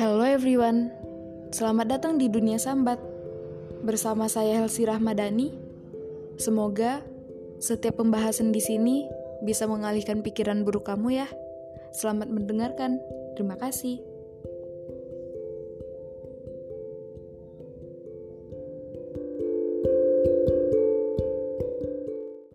Hello everyone, selamat datang di dunia sambat. Bersama saya Helsi Rahmadani. Semoga setiap pembahasan di sini bisa mengalihkan pikiran buruk kamu ya. Selamat mendengarkan. Terima kasih.